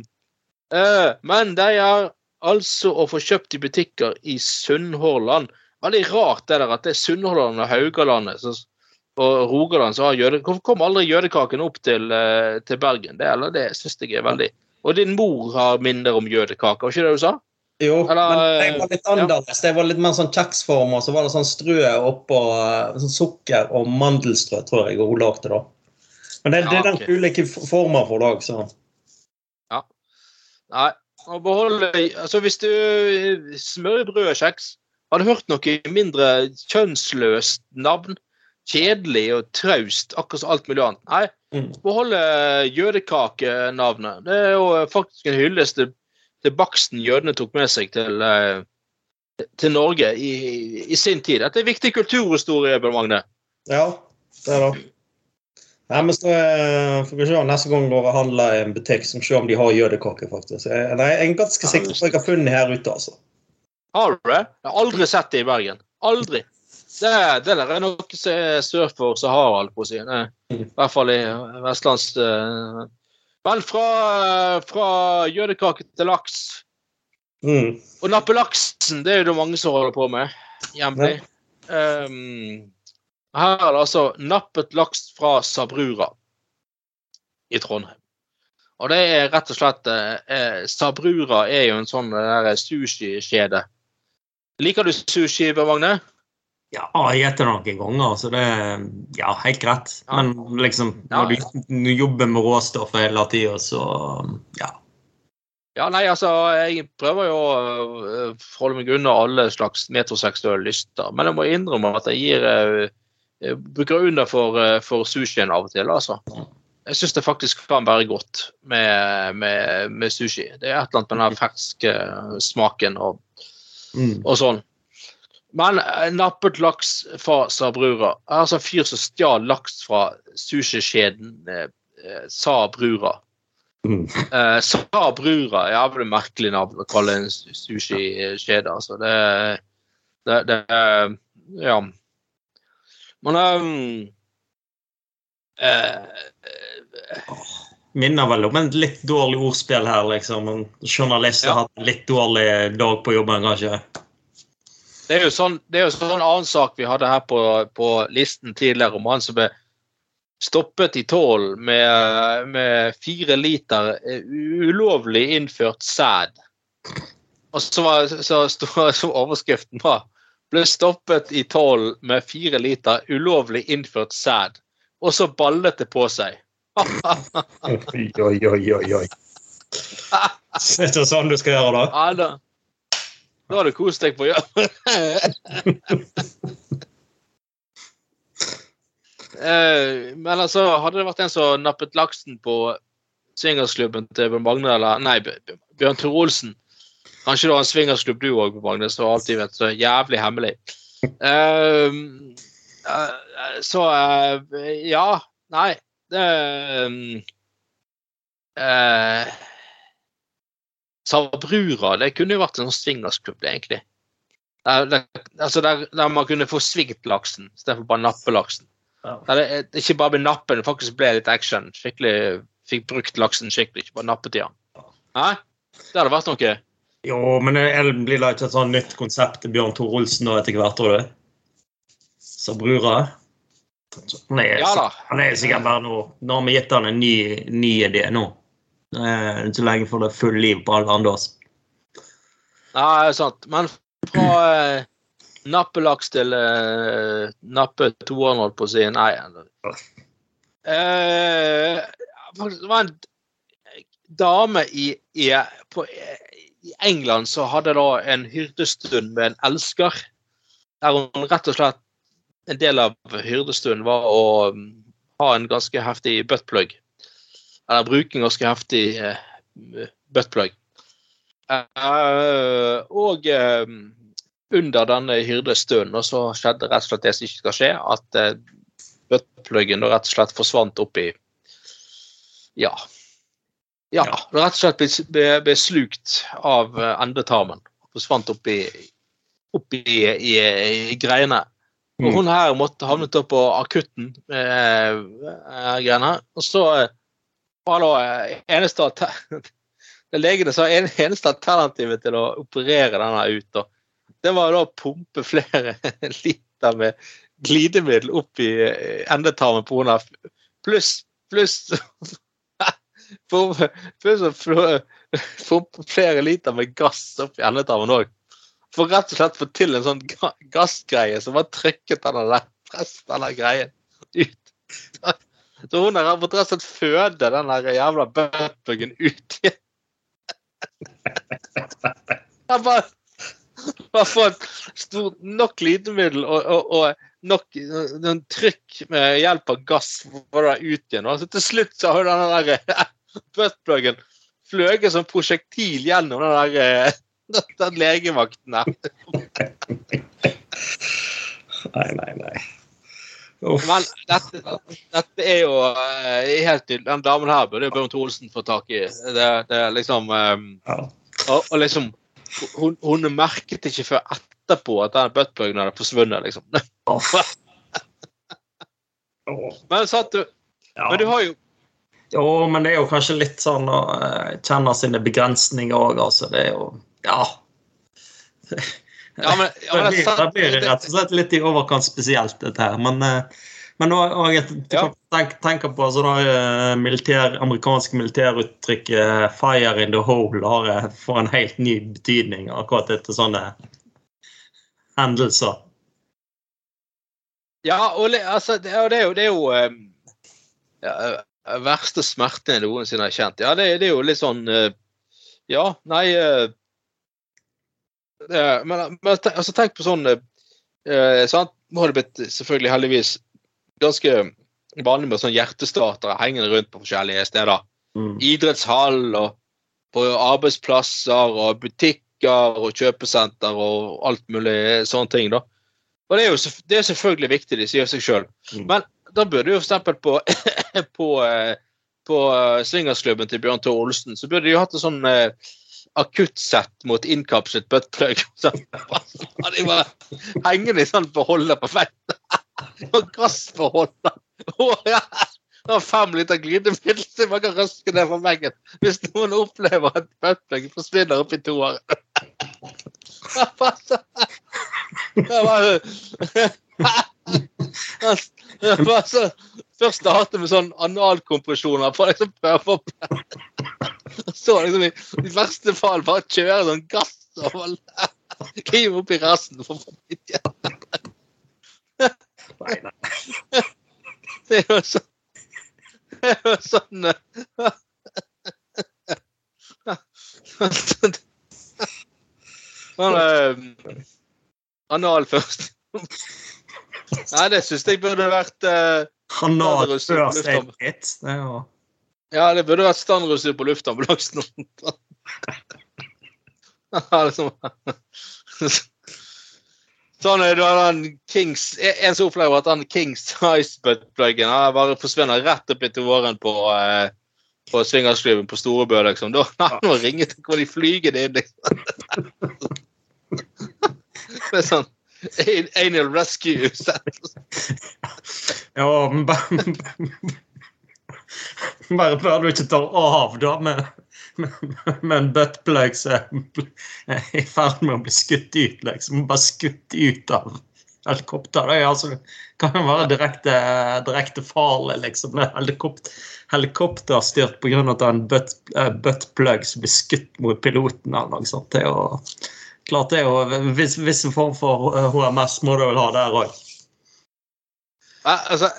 Uh, men de er altså å få kjøpt i butikker i Sunnhordland. Veldig rart det der at det er Sunnhordland og Haugalandet så, og Rogaland så har jøde... Hvorfor kom aldri jødekaken opp til, eh, til Bergen? Det, eller, det syns jeg er veldig Og din mor har minner om jødekaker, var ikke det du sa? Jo, Eller, men jeg var litt ja. Jeg Det var litt mer sånn kjeksform, og så var det sånn strø oppå eh, sånn sukker og mandelstrø, tror jeg, og hun lagde da. Men det, det er den okay. ulike former for lag, så Nei. Å beholde Altså, hvis du smørbrød og kjeks Har du hørt noe mindre kjønnsløst navn? Kjedelig og traust, akkurat som alt mulig annet. Nei, mm. beholde jødekakenavnet. Det er jo faktisk en hyllest til, til baksten jødene tok med seg til, eh, til Norge i, i sin tid. Dette er viktig kulturhistorie, Bjørn Magne. Ja, det er det. Nei, men så eh, får vi se neste gang når jeg handler i en butikk, som ser om de har jødekake, faktisk. Jeg, nei, jeg er ganske sikker på at jeg har funnet her ute, altså. Har du det? Jeg har aldri sett det i Bergen. Aldri. Det, det er noe som er sør for Sahara, holdt på å si. Det, I hvert fall i vestlands... eh, Men fra, fra jødekake til laks Mm. Og nappe laksen, det er jo det mange som holder på med hjemlig. Um, her er det altså nappet laks fra Sabrura i Trondheim. Og det er rett og slett eh, eh, Sabrura er jo en sånn eh, sushikjede. Liker du sushi, Bjørn Magne? Ja, jeg har det noen ganger, så det er ja, helt greit. Ja. Men liksom, Ja, når du jobber med råstoff hele tida, så ja. Ja, nei, altså, jeg prøver jo å holde forholde meg unna alle slags metroseksuelle lyster. Men jeg må innrømme at jeg gir øh, jeg bruker under for, øh, for sushien av og til, altså. Jeg syns det faktisk kan være godt med, med, med sushi. Det er et eller annet med den ferske smaken og, Mm. og sånn. Men øh, nappet laks fra Sabrura altså en fyr som stjal laks fra sushikjeden eh, eh, Sabrura. Mm. Eh, Sabrura er jævlig merkelig navn å kalle en su- sushikjede. Altså. Det, det, det Ja. Men um, eh, Minner vel om en litt dårlig ordspill her, liksom. En journalist har Ja. hatt en litt dårlig dag på jobben, kanskje. Det er jo sånn det er jo sånn annen sak vi hadde her på, på listen tidligere, om han som ble stoppet i tål med, med fire liter eh, ulovlig innført sæd. Og så var så så, så overskriften var ble stoppet i tål med fire liter ulovlig innført sæd. Og så ballet det på seg. Oi, oi, oi, oi, Er Det sånn du skal gjøre, da? Ja, da, da har du kost deg på jobb. Eh, Men altså, hadde det vært en som nappet laksen på swingersklubben til Bjørn Magne, eller nei, Bjørn- Tore Olsen Kanskje du har en swingersklubb du òg, Magne, så alltid vet så jævlig hemmelig. Eh, eh, så eh, ja. Nei, det eh, Sabrura, det kunne jo vært en sånn swingersklubb, egentlig. Der, der, altså der, der man kunne få svingt laksen istedenfor bare nappe laksen. Ja. Der det, det ikke bare ble nappen, det faktisk ble litt action. Skikkelig Fikk brukt laksen skikkelig, ikke bare nappet i den. Nei, det hadde vært noe. Jo, men det blir da ikke et sånn nytt konsept til Bjørn Tor Olsen da etter hvert, tror du? Sabrura? Han er, Ja da. han er sikkert bare nå Nå har vi gitt han en ny, ny idé nå. Er så lenge får det full liv på alle andre. det er sant. Men fra eh, nappelaks til eh, nappe 200, på å si. Nei. Eh, det var en dame i, i, på, i England som hadde da en hyrdestund med en elsker. Der hun rett og slett En del av hyrdestunden var å mm, ha en ganske heftig buttplug. Eller bruke en ganske heftig eh, buttplug. Eh, og eh, under denne hyrdestunden så skjedde rett og slett det som ikke skal skje, at eh, buttpluggen rett og slett forsvant opp i Ja. Ja, rett og slett ble, ble, ble slukt av eh, endetarmen. Forsvant opp i, opp i, i, i greiene. Og Mm. hun her måtte havnet opp på akutten med eh, greiene. Og så eh, da eh, eneste det Legene sa en, eneste alternativet til å operere denne ut, da, det var da å pumpe flere liter med glidemiddel opp i eh, endetarmen på henne. Pluss pluss Pluss å pumpe flere liter med gass opp i endetarmen òg. For rett og slett få til en sånn gassgreie som bare trykket denne der, den greien ut. Så hun har fått rett og slett føde den der jævla buttpluggen ut igjen. Jeg bare, bare fått stort nok glidemiddel og, og, og nok noen trykk med hjelp av gass for få det ut igjen. Og så til slutt så har den der buttpluggen fløyet som prosjektil gjennom den der eh, den legevakten der. Nei, nei, nei. Men dette, dette er jo eh, helt tydelig Den damen her burde Bjørn Thoresen få tak i. Det, det er liksom um, Ja. og, og liksom hun, hun merket ikke før etterpå at den buttpluggen hadde forsvunnet, liksom. Oh. oh. Men, sant du, Ja. men du har jo Jo, men det er jo kanskje litt sånn å eh, kjenne sine begrensninger òg, altså. Det er jo Ja. Ja, men, ja, men det, blir, det blir rett og slett litt i overkant spesielt, dette her. Men, eh, men også, Ja. kan tenke, tenke på altså, da, eh, militær, amerikanske militæruttrykket 'fire in the hole' har, eh, får en helt ny betydning akkurat etter sånne hendelser. Ja, og det, altså, det, det er jo, det er jo det ja, eh, verste smerten jeg noensinne har kjent. Ja, det, det er jo litt sånn eh, Ja, nei eh, det, Men, men te- altså, tenk på sånn eh, sant? Nå har det blitt selvfølgelig heldigvis ganske vanlig med sånn hjertestartere hengende rundt på forskjellige steder. Mm. idrettshall og på arbeidsplasser og butikker og kjøpesenter og alt mulig sånne ting. da. Og Det er jo det er selvfølgelig viktig, de sier seg sjøl. Mm. Men da burde jo eksempel på, på, eh, på eh, swingersklubben til Bjørn Tore Olsen, så burde de jo hatt en sånn eh, akuttsett mot innkapslet buttplug. De var hengende i sånn beholder på feltet. Og gassbeholder. Oh, ja, det fem liter glidemiddel som man kan røske ned fra veggen hvis noen opplever at buttplug forsvinner opp i toeren. Det var Først startet med sånn analkompresjoner for liksom prøve å Så liksom i, i verste fall bare kjøre sånn gass og hive opp i rasen For familien. Nei, nei. Det er jo sånn Det er jo sånn Sånn Anal først. Nei, det syns jeg burde vært uh, Anal Ja, det før var sykt. state hit. Det er jo Ja, det burde vært standardutstyr på luftambulansen. Liksom. Sånn er det den Kings En som opplever at den Kings Icebutt-pluggen bare forsvinner rett opp etter våren på eh, på swingersklubben på Storebø, liksom. Da han må ringe til hvor de flygende inn, liksom. Det er sånn Anal Rescue. Ja, men bare bare du ikke tar av, da, med, med, med en buttplug som er i ferd med å bli skutt ut, liksom. Bare skutt ut av helikopter. Det er altså, kan jo være direkte, direkte farlig, liksom. Det er helikopter, helikopterstyrt pga. at det er en eh, buttplug som blir skutt mot piloten eller noe sånt. Det er jo klart det er jo visse viss, viss form for eh, HMS må du vel ha der òg. Altså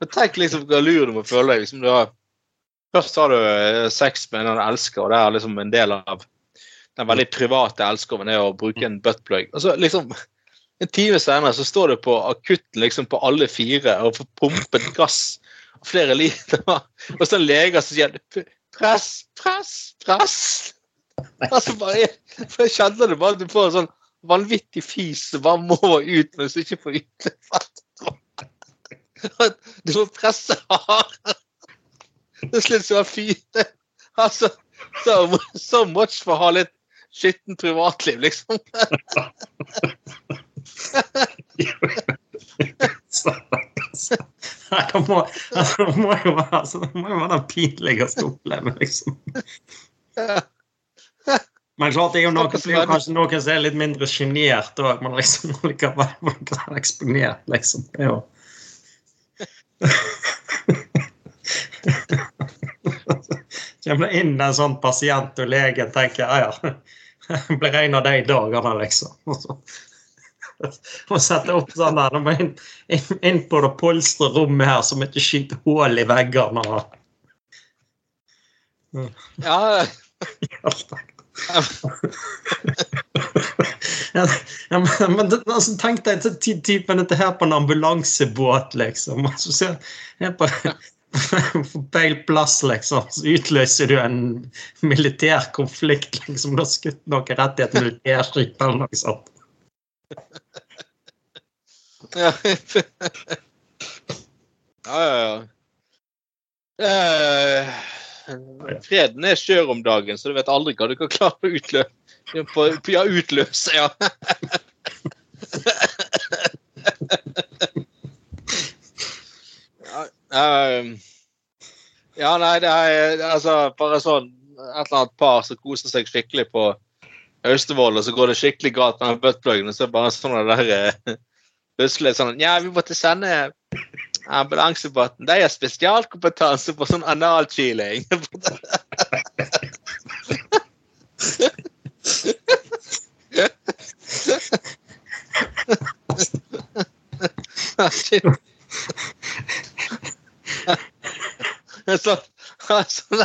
men Tenk liksom hvor lur du må føle deg. Liksom, du har, først har du eh, sex med en du elsker, og det er liksom en del av den veldig private elskoven er å bruke en buttplug. Og så liksom En time senere så står du på akutten liksom på alle fire og får pumpet gass flere liter. Og så en lege som sier press, press, press. Altså bare, for jeg kjenner det bare at du får en sånn vanvittig fis som bare må ut, men som ikke får utløp. Du må presse hardere. Til slutt så fyre. Altså, so, so much for å ha litt skittent privatliv, liksom. Det må, altså, det må jo være, altså, det må jo være den pinligste opplevelsen, liksom. Men klart, det er jo noen, som er kanskje noen som er litt mindre sjenerte òg, men liksom likevel eksponert, liksom. Det er jo Kommer det inn en sånn pasient, og legen tenker ja, ja, jeg blir en av de dagene, liksom. Og så og sette opp sånn der. må inn, inn, inn på det polstre rommet her som ikke skyter hull i veggene. Ja. ja, men, men altså, tenk deg typen dette her på en ambulansebåt, liksom. Altså, se, her på, på feil plass, liksom. Så utløser du en militær konflikt, liksom. Du har skutt noe rett i et militærskip eller noe sånt. Ja, ja, ja. Eh, freden er skjør om dagen, så du vet aldri hva du kan klare å utløse. Ja, utløse, ja. ja, ja, nei, det er altså bare sånn et eller annet par som koser seg skikkelig på Austevoll, og så går det skikkelig galt med buttpluggen, og så er det bare sånn der eh, plutselig sånn Ja, vi måtte sende ambulansebåten. De har spesialkompetanse på sånn analkiling. sånn, sånn,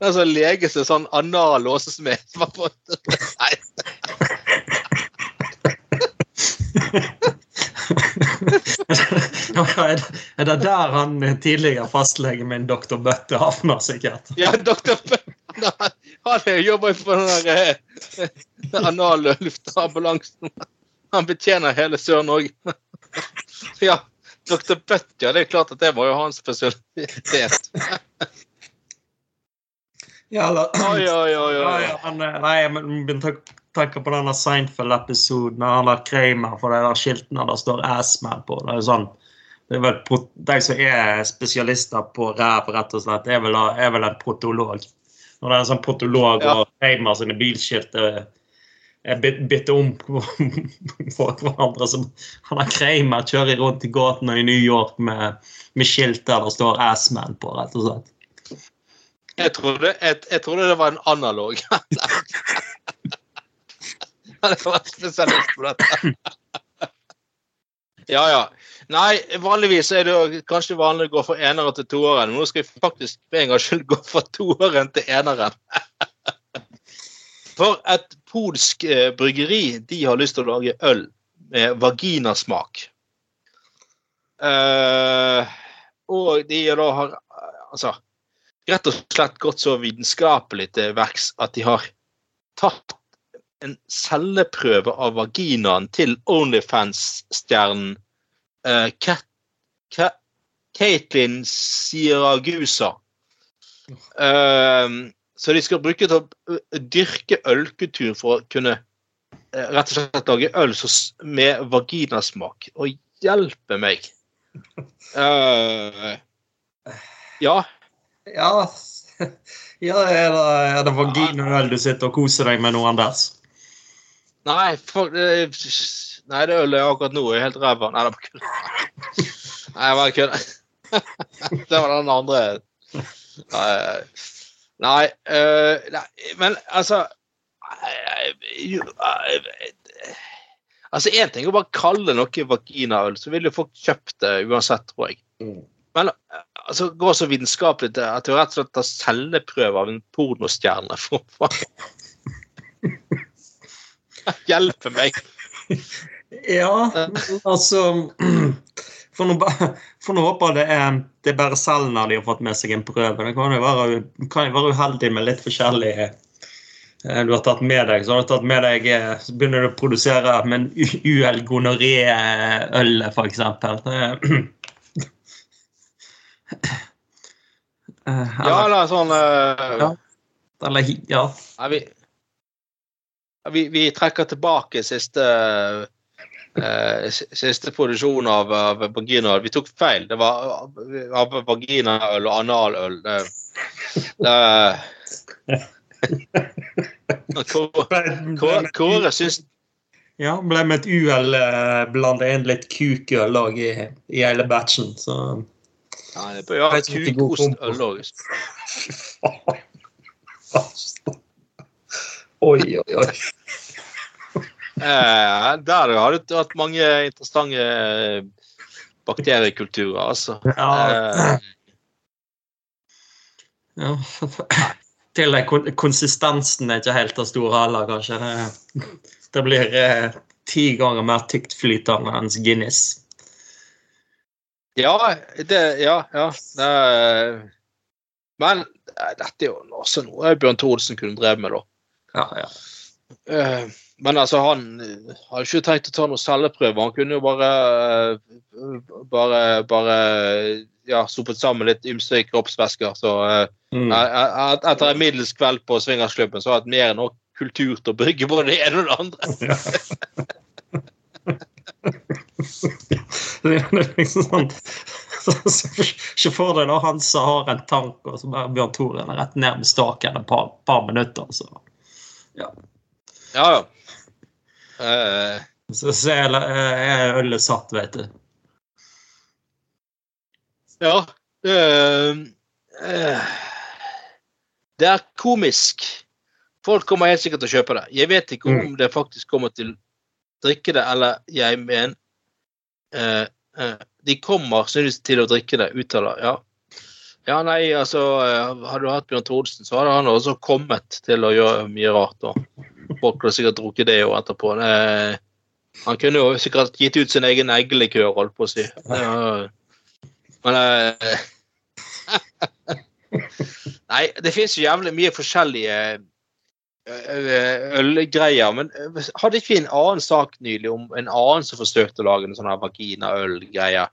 altså, lege som sånn anal låsesmed. Nei. Er, det, der han tidligere fastlegen min, doktor Bøtte, havner sikkert? Ja, doktor Bøtte. Han jobber på den der eh, analluftambulansen. Han betjener hele Sør-Norge. Ja, doktor Bøtte, ja, det er klart at det var jo hans spesialitet. Ja, eller, oi, oi, oi, oi. Han, eh, nei, men tenke på denne Seinfeld-episoden han har Kramer for de der skiltene der står 'Assman' på. Det er jo sånn det er vel, De som er spesialister på ræv, rett og slett, er vel, er vel en protolog. Når det er en sånn protolog ja. og Kramer sine bilskilt er, er byttet om på, på hverandre som Han har Kreimer kjører rundt i gatene i New York med, med skilt der det står 'Assman' på, rett og slett. Jeg trodde, jeg, jeg trodde det var en analog. det vært spesialist på dette. Ja, ja. Nei, vanligvis er det kanskje vanlig å gå fra eneren til toeren. Men nå skal jeg faktisk for en gangs skyld gå fra toeren til eneren. For et polsk eh, bryggeri de har lyst til å lage øl med vaginasmak. Uh, og de da har altså rett og slett gått så vitenskapelig til verks at de har tatt en celleprøve av vaginaen til Onlyfans-stjernen uh, Caitlin Siragusa. Uh, så de skal bruke til å dyrke ølkultur for å kunne uh, rett og slett lage øl med vaginasmak. Og hjelpe meg! Uh, ja. Ja, ja er, det, er det vaginaøl du sitter og koser deg med nå, Anders? Nei, for, nei, det ølet jeg akkurat nå er helt ræva. Nei, det var kødd. Nei, jeg bare kødd. Det var den andre. Nei, uh, nei men altså Altså, Én ting er å bare kalle noe vaginaøl, så vil jo folk kjøpt det uansett, tror jeg. Mm. Men altså, gå så vitenskapelig til at du rett og slett tar celleprøve av en pornostjerne. for Hjelpe meg! Ja, altså For nå for nå håpe det er, det er bare Selna de har fått med seg en prøve. Det kan jo være, kan jo være uheldig med litt forskjellig eh, du har tatt med deg. Så har du tatt med deg eh, Så begynner du å produsere med en UL gonoré-øl, f.eks. Ja, eller sånn eh, Ja. Eller ja. Vi, vi, vi trekker tilbake siste eh, siste produksjon av, av vaginaøl. Vi tok feil. Det var av vaginaøl og analøl. Det, det, Kåre, syns Ja, ble med et uhell eh, blanda inn litt kukøl òg i, i hele batchen, så ja, det bør jo ha Vet ikke god kukostøl. Oi, oi, oi. Eh, der har du hatt mange interessante eh, bakteriekulturer, altså. Ja. Eh, Ja. Til deg, kon- konsistensen er ikke helt av store heller, kanskje. Det, det blir eh, ti ganger mer tyktflytende enn Guinness. ja, det Ja, ja. Det, men eh, dette er jo også noe Bjørn Thorsen kunne drevet med, da. Ja, ja. Eh, Men altså, han eh, hadde ikke tenkt å ta noen celleprøve. Han kunne jo bare eh, bare, bare ja, sopet sammen litt ymse kroppsvæsker. Så eh, Mm. eh, etter en middels kveld på swingersklubben, så har jeg hatt mer enn nok kultur til å bygge både det ene og det andre. Det er liksom sånn så, så, Se for deg da han som har en tank, og så bare Bjørn Toren rett ned med staken et par, par minutter. Så, Ja. Ja, ja. Eh, så, så er, er ølet satt, vet du. ja. eh, eh, det er komisk. Folk kommer helt sikkert til å kjøpe det. Jeg vet ikke om det faktisk kommer til å drikke det, eller jeg mener eh, eh, De kommer synes til å drikke det, uttaler ja. Ja, nei, altså eh, Hadde du hatt Bjørn Thorsen, så hadde han også kommet til å gjøre mye rart. Og folk har sikkert drukket det òg etterpå. Det, han kunne jo sikkert gitt ut sin egen eggelikør, holdt på å si. Ja, men eh, Nei, det finnes jo jævlig mye forskjellige eh, ølgreier. Men eh, hadde ikke vi en annen sak nylig om en annen som forsøkte å lage en sånn vagina-øl-greie?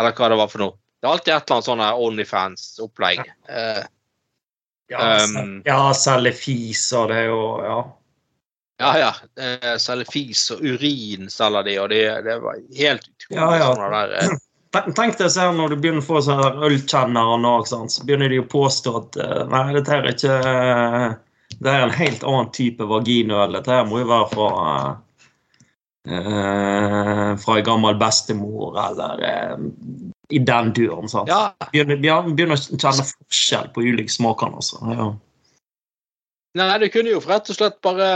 Eller hva det var for noe? Det er alltid et eller annet sånn Onlyfans-opplegg. Uh, Ja, Um, ja selge fis og det er jo Ja. Ja, ja. Eh, selger fis og urin selger de, og det, det var helt utrolig. Ja, ja. eh, Tenk deg selv når du begynner å få sånne ølkjennere nå, så begynner de å påstå at eh, nei, dette her er ikke Det er en helt annen type vaginøl. Dette her må jo være fra uh, fra en gammel bestemor eller uh, i den duren. sant? ja, Begynner, begynner å kjenne forskjell på ulike smaker. Altså. Ja. Nei, du kunne jo rett og slett bare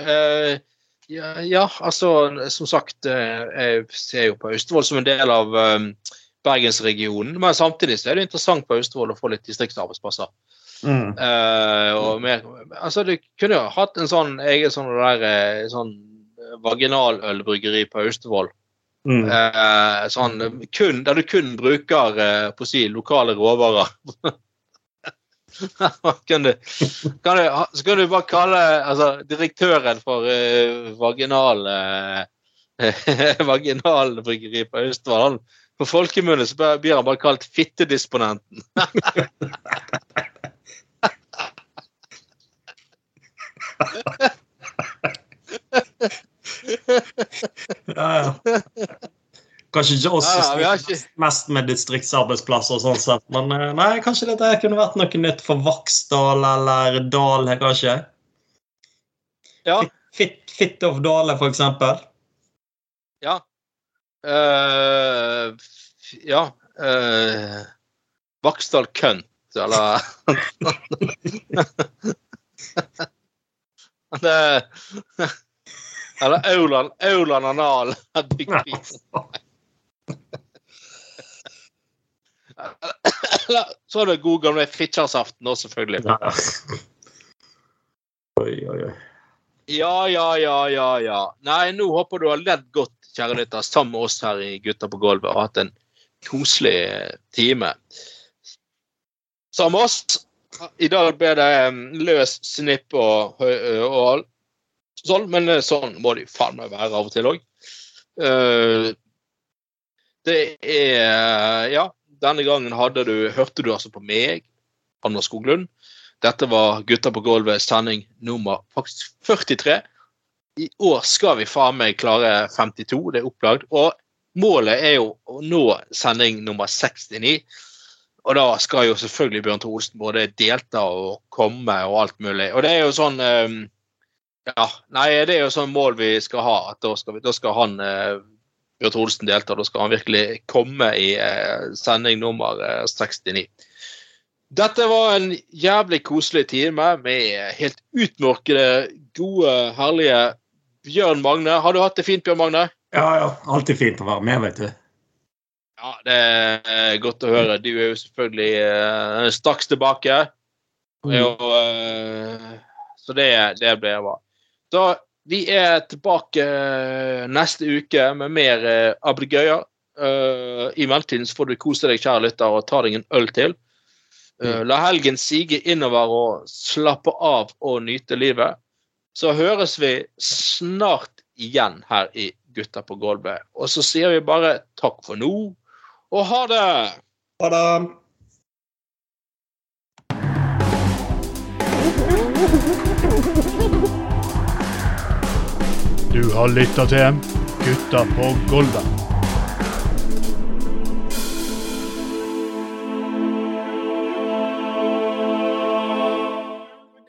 eh, ja, ja, altså som sagt eh, Jeg ser jo på Austevoll som en del av eh, Bergensregionen. Men samtidig så er det interessant på Austevoll å få litt distriktsarbeidsplasser. Mm. Eh, mer, altså Du kunne jo hatt en sånn egen sånn, der, eh, sånn vaginalølbryggeri på Austevoll. Mm. Eh, sånn, kun, der du kun bruker på å si, lokale råvarer. kan du, kan du, så kan du bare kalle altså, direktøren for uh, vaginal uh, vaginalbryggeri på Austevoll På folkemunne blir han bare kalt fittedisponenten. Ja, ja. Kanskje ikke oss som ja, ikke- mest med distriktsarbeidsplasser, sånn sett, men eh, nei, kanskje dette kunne vært noe nytt for Vaksdal eller Dal, kanskje? Ja. Fit, fit of Dale, for eksempel. Ja. Uh, ja. Uh, Vaksdal Kønt, eller Eller Auland, Auland Anal. Eller så er det god gamle Fitjarsaften òg, selvfølgelig. Ja. Oi, oi, oi. Ja, ja, ja, ja, ja. Nei, nå håper du har ledd godt, kjære lytter, sammen med oss her i Gutta på gulvet, og hatt en koselig time. Sammen med oss. I dag ble det løs snipp og, og, og sånn, men eh, sånn må det faen meg være av og til òg. det er Ja, denne gangen hadde du Hørte du altså på meg, Anders Skoglund. Dette var Gutta på gulvet, sending nummer faktisk 43. I år skal vi faen meg klare 52, det er opplagd. Og målet er jo å nå sending nummer 69. Og da skal jo selvfølgelig Bjørn Tore Olsen både delta og komme og alt mulig. Og det er jo sånn eh, Ja, nei, det er jo sånn mål vi skal ha. At da skal, vi, da skal han eh, Tore Olsen deltar. Da skal han virkelig komme i eh, sending nummer eh, 69. Dette var en jævlig koselig time med helt utmørkede, gode, herlige Bjørn Magne. Har du hatt det fint, Bjørn Magne? Ja, ja. Alltid fint å være med, vet du. Ja, det er godt å høre. Du er jo selvfølgelig uh, straks tilbake. Og, eh, så det, det blir bra. Da, vi er tilbake eh, neste uke med mer uh, ablegøyer. Eh, I mellomtiden får du kose deg, kjære lytter, og ta deg en øl til. Eh, la helgen sige innover og slappe av og nyte livet. Så høres vi snart igjen her i Gutta på gulvet. Og så sier vi bare takk for nå, og ha det! Ha det. Du har lytta til Gutta på gulvet.